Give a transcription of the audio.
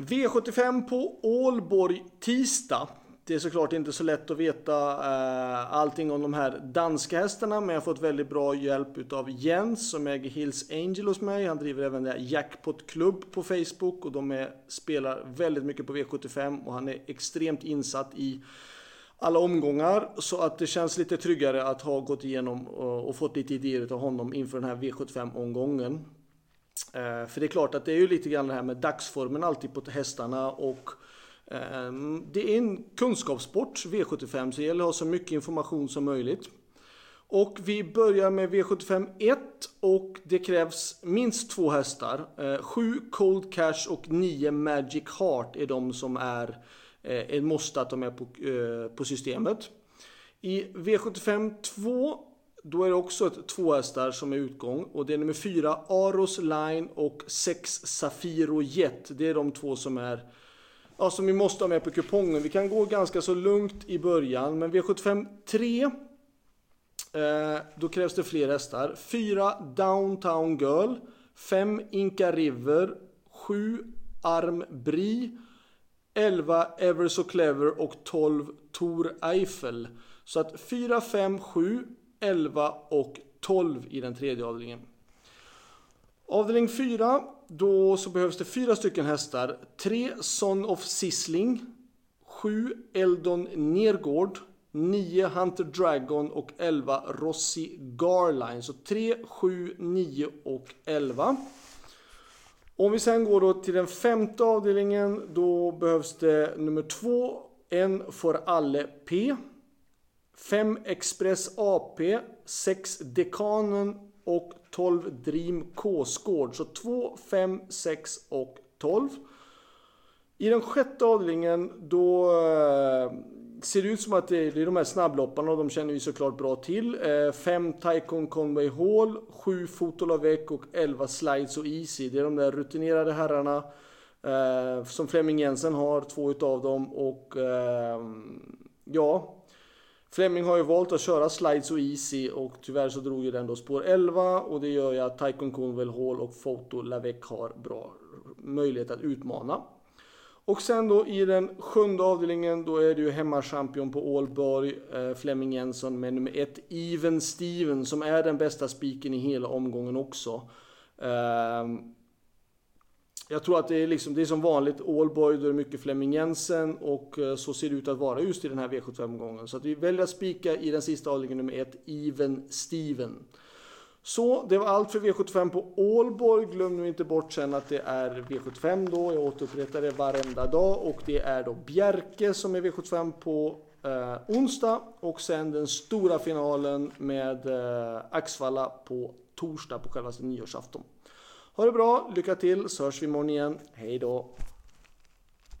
V75 på Ålborg tisdag. Det är såklart inte så lätt att veta eh, allting om de här danska hästarna men jag har fått väldigt bra hjälp av Jens som äger Hills Angel hos mig. Han driver även där Jackpot Club på Facebook och de är, spelar väldigt mycket på V75 och han är extremt insatt i alla omgångar så att det känns lite tryggare att ha gått igenom och, och fått lite idéer av honom inför den här V75 omgången. Eh, för det är klart att det är ju lite grann det här med dagsformen alltid på hästarna och eh, det är en kunskapssport, V75, så det gäller att ha så mycket information som möjligt. Och vi börjar med V75 1 och det krävs minst två hästar. Eh, sju Cold Cash och nio Magic Heart är de som är eh, ett måste att de är på, eh, på systemet. I V75 2 då är det också ett två hästar som är utgång och det är nummer 4 Aros Line och 6 Safiro Jet. Det är de två som är ja, som vi måste ha med på kupongen. Vi kan gå ganska så lugnt i början men V75 3 eh, då krävs det fler hästar. 4 Downtown Girl 5 Inka River 7 Arm Bri 11 Ever So Clever och 12 Tor Eiffel. Så att 4, 5, 7 11 och 12 i den tredje avdelningen. Avdelning 4, då så behövs det fyra stycken hästar. 3 Son of Sisling, 7 Eldon Nergård, 9 Hunter Dragon och 11 Rossi Garline. Så 3, 7, 9 och 11. Om vi sen går då till den femte avdelningen, då behövs det nummer 2, en för alle P. 5 Express AP, 6 Dekanen och 12 Dream K-Skård. Så 2, 5, 6 och 12. I den sjätte avdelningen då eh, ser det ut som att det är de här snabblopparna och de känner vi såklart bra till. 5 eh, Taikon Conway Hall, 7 Fotolavec och 11 Slides och Easy. Det är de där rutinerade herrarna eh, som Flemming Jensen har, två utav dem och ehm, ja, Fleming har ju valt att köra slides och easy och tyvärr så drog ju den då spår 11 och det gör ju att Taikon Conwell Hall och Foto Lavec har bra möjlighet att utmana. Och sen då i den sjunde avdelningen då är det ju hemmachampion på Ålborg, eh, Flemming Jensen med nummer ett Even Steven som är den bästa spiken i hela omgången också. Eh, jag tror att det är, liksom, det är som vanligt Allboy, då är det mycket Flemming Jensen och eh, så ser det ut att vara just i den här V75-gången. Så att vi väljer att spika i den sista avdelningen nummer ett, Even Steven. Så det var allt för V75 på Ålborg. Glöm nu inte bort sen att det är V75 då. Jag återupprättar det varenda dag och det är då Bjerke som är V75 på eh, onsdag och sen den stora finalen med eh, Axvalla på torsdag på självaste nyårsafton. Ha det bra, lycka till så hörs vi imorgon igen. Hej då!